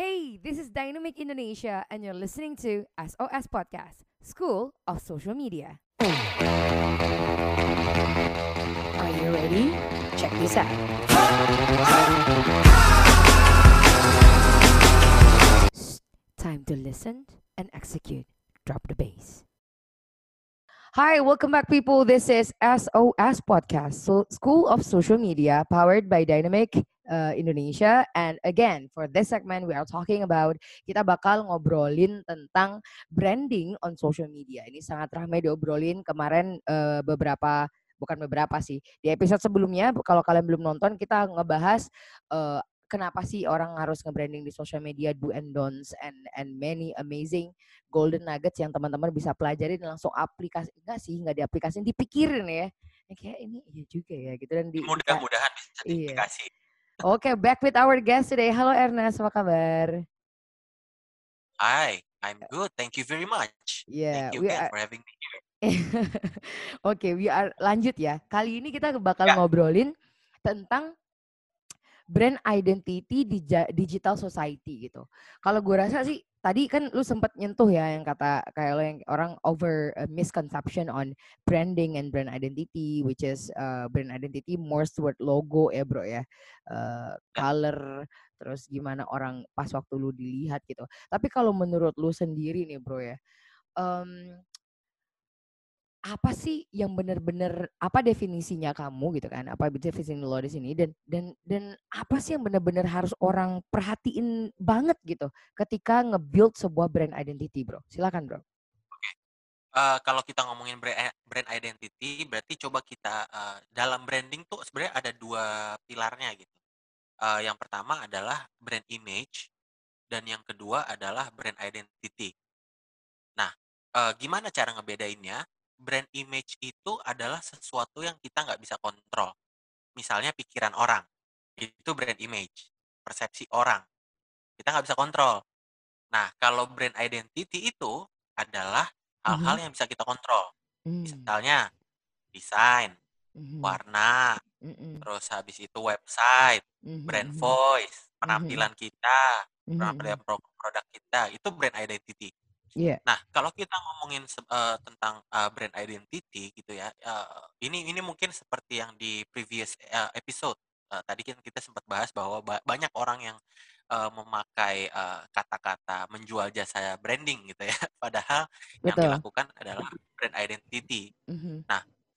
Hey, this is Dynamic Indonesia, and you're listening to SOS Podcast, School of Social Media. Are you ready? Check this out. Time to listen and execute. Drop the bass. Hi, welcome back, people. This is SOS Podcast, so School of Social Media, powered by Dynamic uh, Indonesia. And again, for this segment, we are talking about kita bakal ngobrolin tentang branding on social media. Ini sangat ramai diobrolin kemarin uh, beberapa bukan beberapa sih di episode sebelumnya kalau kalian belum nonton kita ngebahas uh, kenapa sih orang harus nge-branding di social media do and don'ts and and many amazing golden nuggets yang teman-teman bisa pelajari dan langsung aplikasi enggak sih enggak diaplikasiin dipikirin ya ya kayak ini iya juga ya gitu dan di mudah-mudahan bisa Iya. Oke, back with our guest today. Halo Ernest, apa kabar? Hi, I'm good. Thank you very much. Yeah, Thank you we again are- for having me here. Oke, we are lanjut ya. Kali ini kita bakal Ya. ngobrolin tentang brand identity di digital society gitu. Kalau gue rasa sih tadi kan lu sempat nyentuh ya yang kata kayak lo yang orang over uh, misconception on branding and brand identity which is uh, brand identity more toward logo ya bro ya. Uh, color terus gimana orang pas waktu lu dilihat gitu. Tapi kalau menurut lu sendiri nih bro ya. em, apa sih yang benar-benar apa definisinya kamu gitu kan apa definisi lo di sini dan dan dan apa sih yang benar-benar harus orang perhatiin banget gitu ketika nge-build sebuah brand identity bro silakan bro Eh, kalau kita ngomongin brand, brand identity, berarti coba kita eh, dalam branding tuh sebenarnya ada dua pilarnya gitu. Eh, yang pertama adalah brand image dan yang kedua adalah brand identity. Nah, eh, gimana cara ngebedainnya? Brand image itu adalah sesuatu yang kita nggak bisa kontrol. Misalnya pikiran orang, itu brand image, persepsi orang, kita nggak bisa kontrol. Nah, kalau brand identity itu adalah hal-hal yang bisa kita kontrol. Hmm, Misalnya desain, mhm, warna, mhm, terus habis itu website, mhm, brand mhm, voice, penampilan kita, mhm, penampilan pro- produk kita, itu brand identity. Iya. Nah, kalau kita ngomongin eh, tentang eh, brand identity gitu ya, eh, ini ini mungkin seperti yang di previous eh, episode Eh, tadi kan kita sempat bahas bahwa ba- banyak orang yang eh, memakai kata-kata menjual jasa branding gitu ya, padahal yang Betul. dilakukan adalah brand identity. Mhm,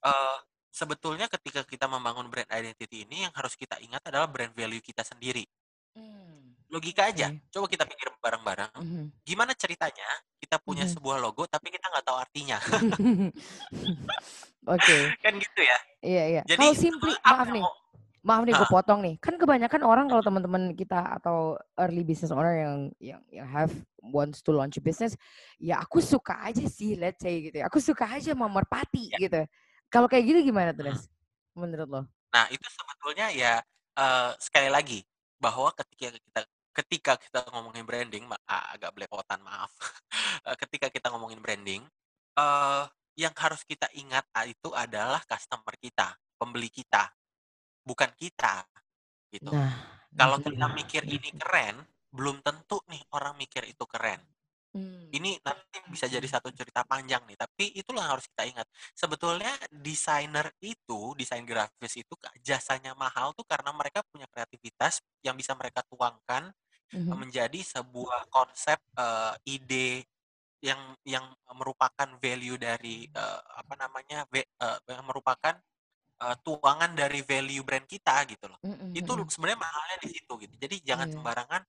Eh, sebetulnya ketika kita membangun brand identity ini yang harus kita ingat adalah brand value kita sendiri. Hmm, Logika aja, Oke. coba kita pikir bareng-bareng. mhm. Gimana ceritanya kita punya Mhm. sebuah logo tapi kita nggak tahu artinya? Oke, kan gitu ya. iya iya. Jadi Kalau simply, maaf nih, mau- maaf nih gue potong nih. Kan kebanyakan orang kalau teman-teman kita atau early business owner yang yang yang have wants to launch a business, ya aku suka aja sih, let's say gitu. ya. Aku suka aja mau merpati Ya. gitu. Kalau kayak gitu gimana tuh, Hmm. Des? Menurut lo? Nah, itu sebetulnya ya eh, sekali lagi bahwa ketika kita ketika kita ngomongin branding ma- agak belepotan maaf. Eh, ketika kita ngomongin branding eh yang harus kita ingat itu adalah customer kita, pembeli kita, bukan kita gitu. Nah, Kalau itu kita dia. mikir ini keren, belum tentu nih orang mikir itu keren. Hmm. Ini nanti bisa jadi satu cerita panjang nih, tapi itulah yang harus kita ingat. Sebetulnya desainer itu, desain grafis itu jasanya mahal tuh karena mereka punya kreativitas yang bisa mereka tuangkan eh, Mhm. menjadi sebuah konsep eh, ide yang yang merupakan value dari eh, apa namanya eh, yang merupakan eh, tuangan dari value brand kita gitu loh Mm, mm, itu sebenarnya mahalnya di situ gitu. Jadi jangan Iya. sembarangan,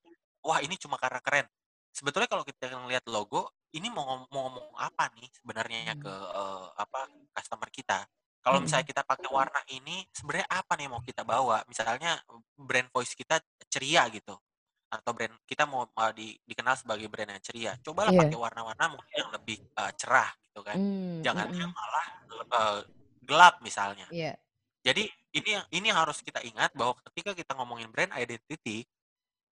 wah ini cuma karena keren. Sebetulnya kalau kita ngelihat logo, ini mau ngom- mau ngomong apa nih sebenarnya Hmm. ke eh, apa customer kita. Kalau misalnya kita pakai warna ini, sebenarnya apa nih mau kita bawa? Misalnya brand voice kita ceria gitu, atau brand kita mau mau di- dikenal sebagai brand yang ceria. Cobalah Iya. pakai warna-warna mungkin yang lebih eh, cerah gitu kan. Mm, Jangan mm, yang mm. malah eh, gelap misalnya. Iya. Jadi ini yang ini harus kita ingat bahwa ketika kita ngomongin brand identity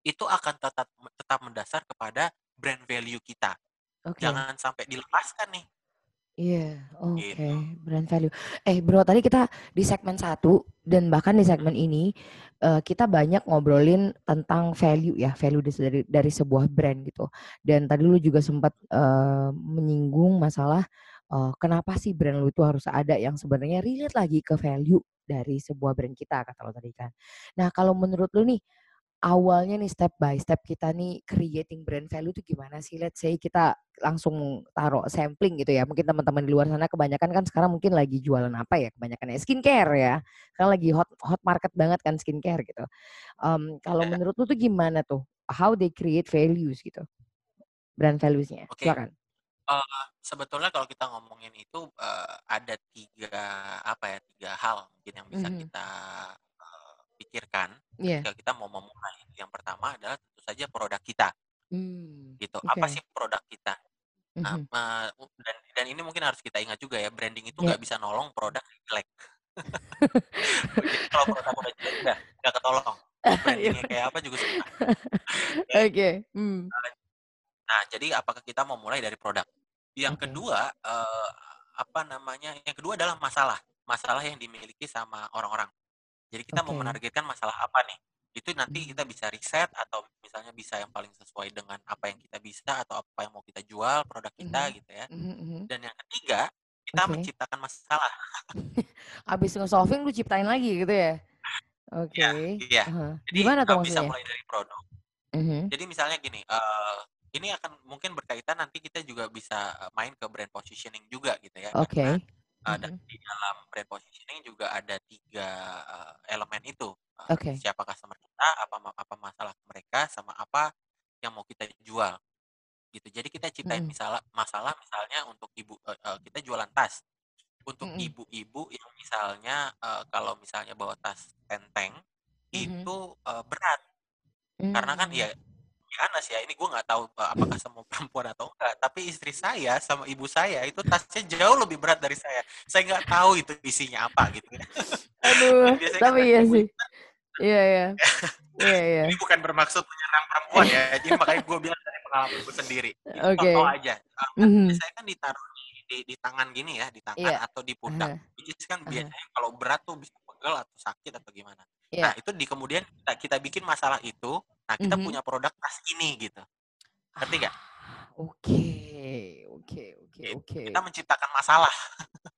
itu akan tetap tetap mendasar kepada brand value kita. Oke. Jangan sampai dilepaskan nih. Iya, oke, Gitu. brand value. Eh, Bro, tadi kita di segmen satu dan bahkan di segmen ini uh, kita banyak ngobrolin tentang value ya, value dari dari sebuah brand gitu. Dan tadi lu juga sempat uh, menyinggung masalah uh, kenapa sih brand lu itu harus ada yang sebenarnya relate lagi ke value dari sebuah brand kita kata lo tadi kan. Nah, kalau menurut lu nih awalnya nih step by step kita nih creating brand value itu gimana sih? Let's say kita langsung taruh sampling gitu ya. Mungkin teman-teman di luar sana kebanyakan kan sekarang mungkin lagi jualan apa ya? Kebanyakan ya skincare ya. Karena lagi hot hot market banget kan skincare gitu. Um, kalau menurut lu tuh gimana tuh? How they create values gitu? Brand values-nya. Oke. Okay. Silakan. Uh, sebetulnya kalau kita ngomongin itu uh, ada tiga apa ya tiga hal mungkin yang bisa mm -hmm. kita pikirkan yeah. ketika kita mau memulai. Yang pertama adalah tentu saja produk kita. Hmm, gitu. Okay. Apa sih produk kita? Mm-hmm. Uh, dan dan ini mungkin harus kita ingat juga ya, branding itu nggak yeah. bisa nolong produk jelek. kalau produk udah jelek udah nggak ketolong. Brandingnya kayak apa juga. Oke. Okay. Hmm. Nah, jadi apakah kita mau mulai dari produk? Yang okay. kedua, uh, apa namanya? Yang kedua adalah masalah, masalah yang dimiliki sama orang-orang. Jadi kita okay. mau menargetkan masalah apa nih? Itu nanti hmm. kita bisa riset atau misalnya bisa yang paling sesuai dengan apa yang kita bisa atau apa yang mau kita jual produk kita mm -hmm. gitu ya. Mm -hmm. Dan yang ketiga kita okay. menciptakan masalah. Abis nge-solving lu ciptain lagi gitu ya? Oke. Okay. Iya. Uh -huh. Jadi Gimana tuh bisa mulai dari produk. Mm -hmm. Jadi misalnya gini, uh, ini akan mungkin berkaitan nanti kita juga bisa main ke brand positioning juga gitu ya. Oke. Okay. Uh, dan di dalam brand positioning juga ada tiga uh, elemen itu. Uh, okay. Siapa customer kita, apa apa masalah mereka, sama apa yang mau kita jual. Gitu. Jadi kita ciptain mm. misalnya masalah misalnya untuk ibu uh, uh, kita jualan tas. Untuk ibu-ibu yang misalnya uh, kalau misalnya bawa tas enteng mm -hmm. itu uh, berat. Mm. Karena kan ya Anas ya ini gue nggak tahu uh, apakah semua perempuan atau enggak tapi istri saya sama ibu saya itu tasnya jauh lebih berat dari saya saya nggak tahu itu isinya apa gitu ya aduh tapi kan iya sih iya iya iya iya ini bukan bermaksud menyerang perempuan ya jadi makanya gue bilang dari pengalaman gue sendiri oke okay. contoh aja mm -hmm. saya kan ditaruh di, di, di tangan gini ya di tangan yeah. atau di pundak uh -huh. which is kan uh -huh. biasanya kalau berat tuh bisa pegel atau sakit atau gimana yeah. nah itu di kemudian kita, kita bikin masalah itu Nah, kita mm-hmm. punya produk tas ini gitu. Ngerti gak? Oke, oke, oke, gitu. oke. Kita menciptakan masalah.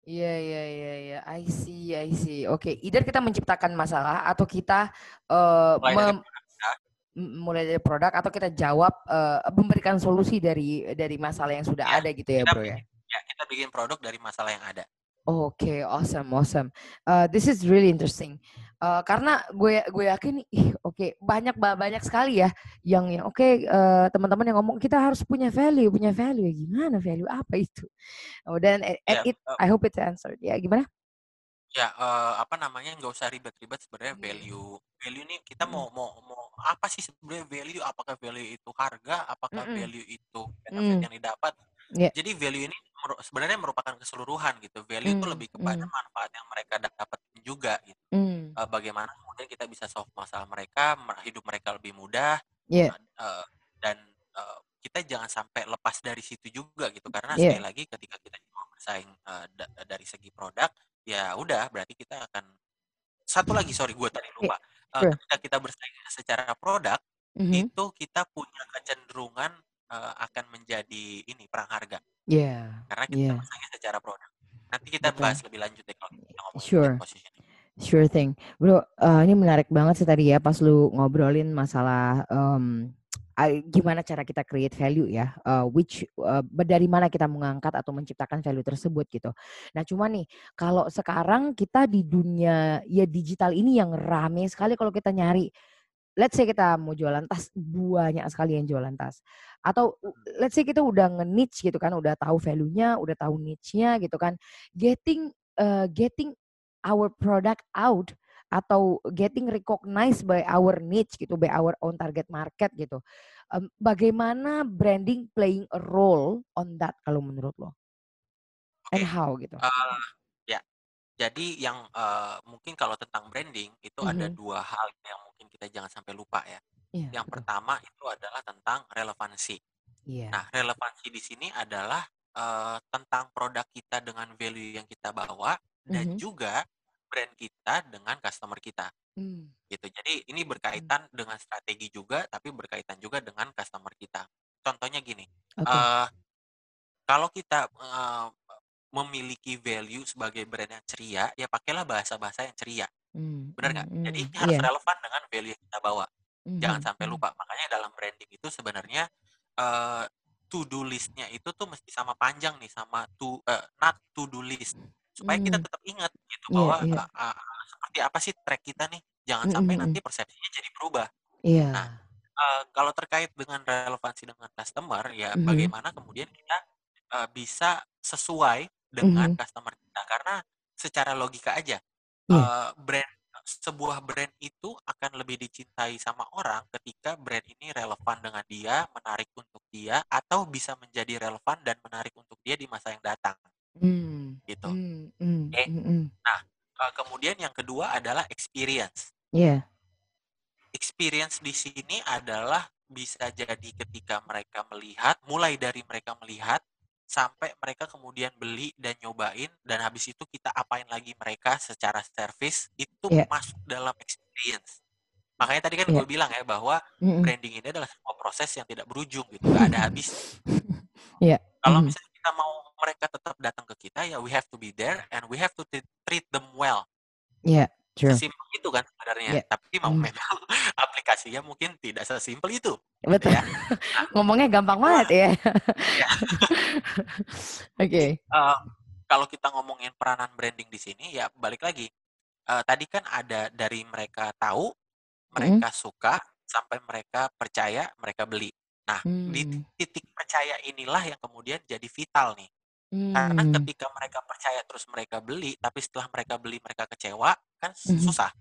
Iya, iya, iya, iya. I see, I see. Oke, okay. either kita menciptakan masalah atau kita uh, mulai, dari produk, mulai dari produk atau kita jawab uh, memberikan solusi dari dari masalah yang sudah ya, ada gitu ya, Bro ya. Ya, kita bikin produk dari masalah yang ada. Oke, okay, awesome, awesome. Uh, this is really interesting. Uh, karena gue gue yakin, oke okay, banyak banyak sekali ya yang yang oke okay, uh, teman-teman yang ngomong kita harus punya value, punya value. Gimana value apa itu? Oh dan yeah, ya, it, uh, I hope it answered. Ya gimana? Ya uh, apa namanya nggak usah ribet-ribet sebenarnya hmm. value value ini kita mau mau mau apa sih sebenarnya value? Apakah value itu harga? Apakah mm -hmm. value itu benefit mm. yang didapat? Yeah. Jadi value ini sebenarnya merupakan keseluruhan gitu. Value mm, itu lebih kepada mm. manfaat yang mereka dapat juga gitu. Mm. Uh, bagaimana kemudian kita bisa solve masalah mereka, hidup mereka lebih mudah. Yeah. Uh, dan uh, kita jangan sampai lepas dari situ juga gitu karena yeah. sekali lagi ketika kita mau bersaing uh, da dari segi produk ya udah berarti kita akan satu lagi sorry gue tadi lupa yeah. uh, ketika kita bersaing secara produk mm -hmm. itu kita punya kecenderungan uh, akan menjadi ini perang harga. Iya. Yeah. Karena kita yeah. bersaing secara produk. Nanti kita Betul. bahas lebih lanjut deh kalau kita ngomong sure. Sure thing. Bro, uh, ini menarik banget sih tadi ya pas lu ngobrolin masalah um, gimana cara kita create value ya, uh, which uh, dari mana kita mengangkat atau menciptakan value tersebut gitu. Nah, cuma nih kalau sekarang kita di dunia ya digital ini yang rame sekali kalau kita nyari let's say kita mau jualan tas, banyak sekali yang jualan tas. Atau let's say kita udah nge-niche gitu kan, udah tahu value-nya, udah tahu niche-nya gitu kan. Getting uh, getting our product out atau getting recognized by our niche gitu, by our own target market gitu. Um, bagaimana branding playing a role on that kalau menurut lo? Okay. And how gitu? Uh, ya, jadi yang uh, mungkin kalau tentang branding itu mm -hmm. ada dua hal yang mungkin kita jangan sampai lupa ya. Yeah, yang betul. pertama itu adalah tentang relevansi. Yeah. Nah, relevansi di sini adalah uh, tentang produk kita dengan value yang kita bawa dan Mhm. juga brand kita dengan customer kita Hmm. gitu. Jadi ini berkaitan dengan strategi juga, tapi berkaitan juga dengan customer kita. Contohnya gini, Oke. eh kalau kita eh, memiliki value sebagai brand yang ceria, ya pakailah bahasa-bahasa yang ceria, Hmm, benar hmm, nggak? Jadi hmm. ini harus Iya. relevan dengan value yang kita bawa. Jangan Mhm, sampai mhm. lupa. Makanya dalam branding itu sebenarnya eh to-do list-nya itu tuh mesti sama panjang nih, sama to eh, not to-do list, supaya kita Hmm. tetap ingat gitu Iya, bahwa iya. eh, eh, seperti apa sih track kita nih. Jangan Mhm, sampai mhm. nanti persepsinya jadi berubah. Iya. Nah, eh, kalau terkait dengan relevansi dengan customer, ya Mhm. bagaimana kemudian kita eh, bisa sesuai dengan Mhm. customer kita. Karena secara logika aja, eh, brand sebuah brand itu akan lebih dicintai sama orang ketika brand ini relevan dengan dia, menarik untuk dia, atau bisa menjadi relevan dan menarik untuk dia di masa yang datang. Hmm, Gitu. hmm, hmm, Oke. mhm. Nah, eh, kemudian yang kedua adalah experience. Iya. Experience di sini adalah bisa jadi ketika mereka melihat, mulai dari mereka melihat sampai mereka kemudian beli dan nyobain dan habis itu kita apain lagi mereka secara service itu Iya. masuk dalam experience. Makanya tadi kan Iya. gue bilang ya bahwa Mhm. branding ini adalah sebuah proses yang tidak berujung gitu, nggak ada habis. Iya. Kalau Mhm. misalnya kita mau mereka tetap datang ke kita ya we have to be there and we have to treat- treat them well. Iya, true. Sesimpel itu kan sebenarnya. Iya. Tapi mau Mhm. memang aplikasinya mungkin tidak sesimpel itu. Betul. ya. Ngomongnya gampang itulah. banget ya. Iya. Oke. Eh, kalau kita ngomongin peranan branding di sini ya balik lagi. Eh, tadi kan ada dari mereka tahu, Mhm. mereka suka sampai mereka percaya, mereka beli. Nah, di Hmm. titik percaya inilah yang kemudian jadi vital nih. Karena Hmm. ketika mereka percaya terus mereka beli, tapi setelah mereka beli mereka kecewa, kan Mhm. susah.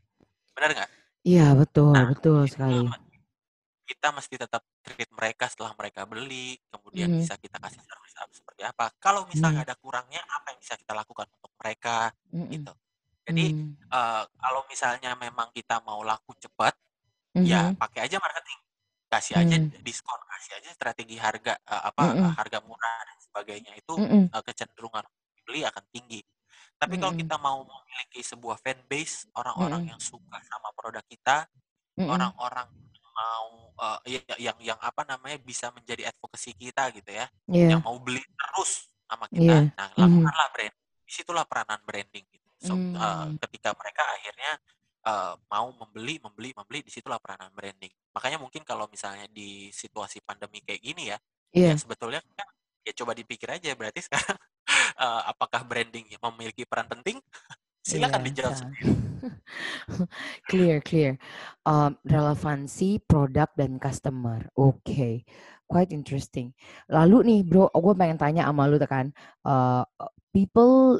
Benar nggak? Iya, betul, Nah, betul sekali. kita mesti tetap treat mereka setelah mereka beli, kemudian Mhm. bisa kita kasih service apa seperti apa. Kalau misalnya Mhm. ada kurangnya, apa yang bisa kita lakukan untuk mereka, Mhm. gitu. Jadi Hmm. eh, kalau misalnya memang kita mau laku cepat, ya Mhm. pakai aja marketing, kasih aja Hmm. diskon, kasih aja strategi harga eh, apa Mhm. harga murah dan sebagainya itu Mhm. eh, kecenderungan beli akan tinggi. Tapi kalau Mhm. kita mau memiliki sebuah fan base, orang-orang Mhm. yang suka sama produk kita, orang-orang mau ya- yang yang apa namanya bisa menjadi advocacy kita gitu ya, Iya. yang mau beli terus sama kita. Iya. Nah, lakukanlah brand. Di situlah peranan branding gitu. So, eh, Hmm. ketika mereka akhirnya eh, mau membeli, membeli, membeli, di situlah peranan branding. Makanya mungkin kalau misalnya di situasi pandemi kayak gini ya, Iya. ya sebetulnya kan ya coba dipikir aja berarti sekarang eh, apakah branding memiliki peran penting? Silakan Iya, dijawab sendiri. clear, clear. Um, relevansi produk dan customer. Oke, quite interesting. Lalu nih, bro, gue pengen tanya sama lu kan, uh, people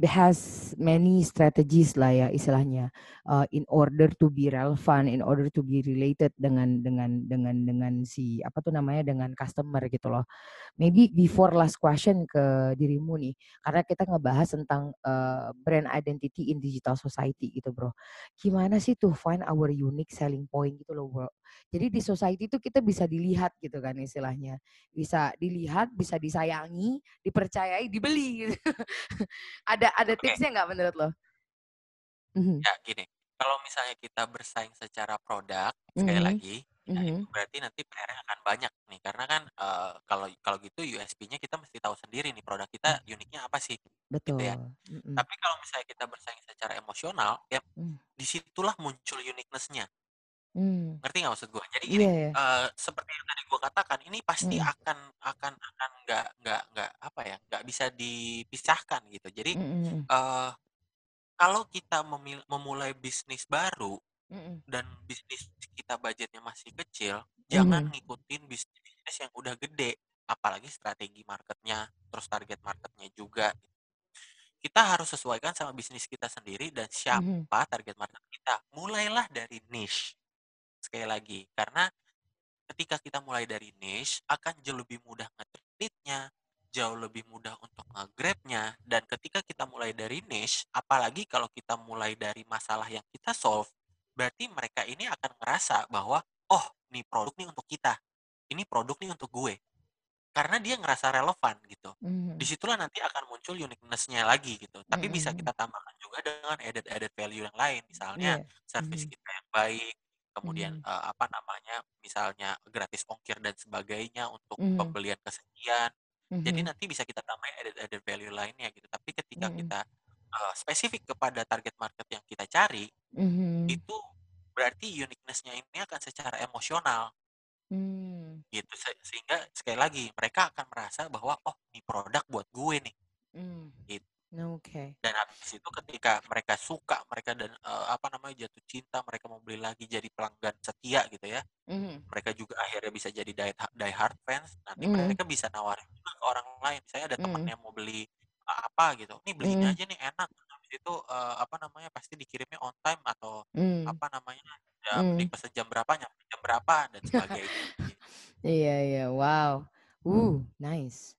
has many strategies lah ya istilahnya uh, in order to be relevant, in order to be related dengan dengan dengan dengan si apa tuh namanya dengan customer gitu loh. Maybe before last question ke dirimu nih, karena kita ngebahas tentang uh, brand identity in digital society gitu bro. Gimana sih tuh find our unique selling point gitu loh bro. Jadi di society itu kita bisa dilihat gitu kan istilahnya. Bisa dilihat, bisa disayangi, dipercayai, dibeli gitu. ada Oke. tipsnya nggak menurut lo? Mhm, Ya, gini. Kalau misalnya kita bersaing secara produk, sekali mhm, lagi, ya itu mhm. berarti nanti PR-nya akan banyak nih. Karena kan eh, kalau kalau gitu USP-nya kita mesti tahu sendiri nih produk kita Mm, uniknya apa sih, gitu Betul. ya. Mm-mm. Tapi kalau misalnya kita bersaing secara emosional, ya Mm, di situlah muncul uniqueness-nya. Mm. Ngerti nggak maksud gue? Jadi gini, Iya ya. eh, seperti yang tadi gue katakan, ini pasti Mm, akan akan akan nggak nggak nggak apa ya, nggak bisa dipisahkan gitu. Jadi eh kalau kita memil- memulai bisnis baru mm, dan bisnis kita budgetnya masih kecil, jangan mhm. ngikutin bisnis yang udah gede, apalagi strategi marketnya, terus target marketnya juga. Kita harus sesuaikan sama bisnis kita sendiri dan siapa target market kita. Mulailah dari niche. Sekali lagi, karena ketika kita mulai dari niche, akan jauh lebih mudah nge-treatnya, jauh lebih mudah untuk nge-grabnya, dan ketika kita mulai dari niche, apalagi kalau kita mulai dari masalah yang kita solve, berarti mereka ini akan ngerasa bahwa, oh, ini produk nih untuk kita, ini produk nih untuk gue. karena dia ngerasa relevan gitu. Mhm. Di situlah nanti akan muncul uniqueness-nya lagi gitu. Tapi bisa Mhm. kita tambahkan juga dengan added added value yang lain. Misalnya Iya. service Mhm. kita yang baik, kemudian Mhm. eh, apa namanya, misalnya gratis ongkir dan sebagainya untuk Mhm. pembelian kesekian. Jadi Mhm. nanti bisa kita tambahin added added value lainnya gitu. Tapi ketika Mhm. kita eh, spesifik kepada target market yang kita cari, Mhm. itu berarti uniqueness-nya ini akan secara emosional Hmm. gitu Se- sehingga sekali lagi mereka akan merasa bahwa oh ini produk buat gue nih Hmm. Gitu. Oke. dan habis itu ketika mereka suka mereka dan eh, apa namanya jatuh cinta mereka mau beli lagi jadi pelanggan setia gitu ya Mhm. mereka juga akhirnya bisa jadi die, die hard fans nanti Mhm. mereka bisa nawarin juga ke orang lain misalnya ada Mhm. temen yang mau beli eh, apa gitu nih beli ini Mhm. aja nih enak habis itu eh, apa namanya pasti dikirimnya on time atau Hmm. apa namanya ya Hmm. dipesen jam berapa nyampe jam berapa dan sebagainya Iya, iya. Wow. Ooh, nice.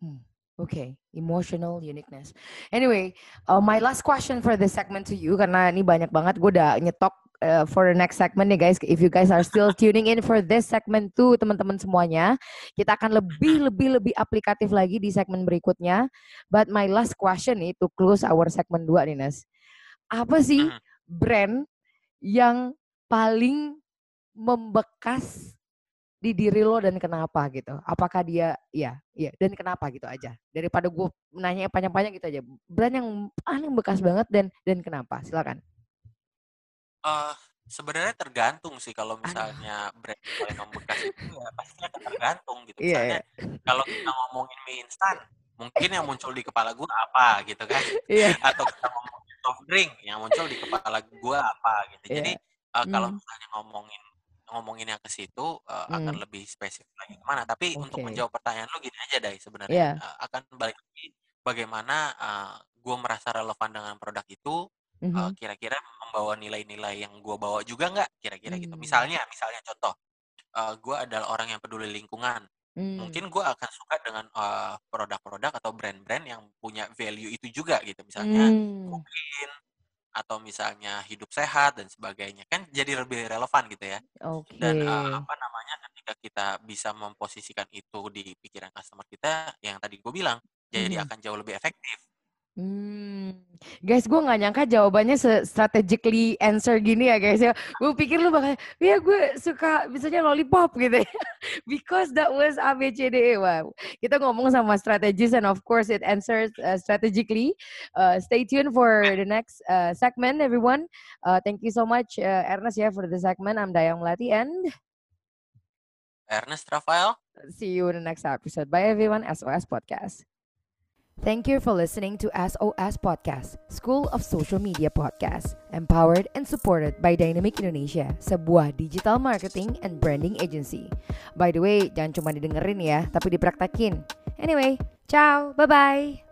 Hmm. Okay, emotional uniqueness. Anyway, uh, my last question for this segment to you karena ini banyak banget gue udah nyetok uh, for the next segment nih guys. If you guys are still tuning in for this segment tuh teman-teman semuanya, kita akan lebih lebih lebih aplikatif lagi di segmen berikutnya. But my last question nih to close our segment 2 nih Nas. Apa sih Mhm. brand yang paling membekas di diri lo dan kenapa gitu? Apakah dia ya, ya dan kenapa gitu aja. Daripada gue nanya panjang-panjang gitu aja. Brand yang paling bekas banget dan dan kenapa? Silakan. Eh, sebenarnya tergantung sih kalau Aduh. misalnya brand yang paling membekas itu ya pasti akan tergantung gitu. Iya, Misalnya kalau kita ngomongin mie instan, mungkin yang muncul di kepala gue apa gitu kan? Iya. Atau kita ngomongin soft drink, yang muncul di kepala gue apa gitu. Iya. Jadi eh, kalau Hmm. misalnya ngomongin ngomongin yang ke situ eh, akan Hmm. lebih spesifik lagi ke mana. Tapi untuk Oke. menjawab pertanyaan lo gini aja deh sebenarnya Iya. Eh, akan balik lagi bagaimana gue merasa relevan dengan produk itu eh, Mhm. kira-kira membawa nilai-nilai yang gue bawa juga nggak kira-kira gitu Hmm. misalnya misalnya contoh gue adalah orang yang peduli lingkungan Hmm. mungkin gue akan suka dengan eh, produk-produk atau brand-brand yang punya value itu juga gitu misalnya Hmm. mungkin atau misalnya hidup sehat dan sebagainya kan jadi lebih relevan gitu ya Oke. dan eh, apa namanya ketika kita bisa memposisikan itu di pikiran customer kita yang tadi gue bilang jadi Mhm. akan jauh lebih efektif Hmm. Guys, gue nggak nyangka jawabannya strategically answer gini ya guys ya. Gue pikir lu bakal, ya gue suka misalnya lollipop gitu ya. Because that was ABCDE. Wow. Kita ngomong sama strategis and of course it answers uh, strategically. Uh, stay tuned for the next uh, segment everyone. Uh, thank you so much uh, Ernest ya for the segment. I'm Dayang Melati and Ernest Rafael see you in the next episode. Bye everyone. SOS Podcast. Thank you for listening to SOS Podcast, School of Social Media Podcast, empowered and supported by Dynamic Indonesia, sebuah digital marketing and branding agency. By the way, jangan cuma didengerin ya, tapi dipraktekin. Anyway, ciao, bye-bye.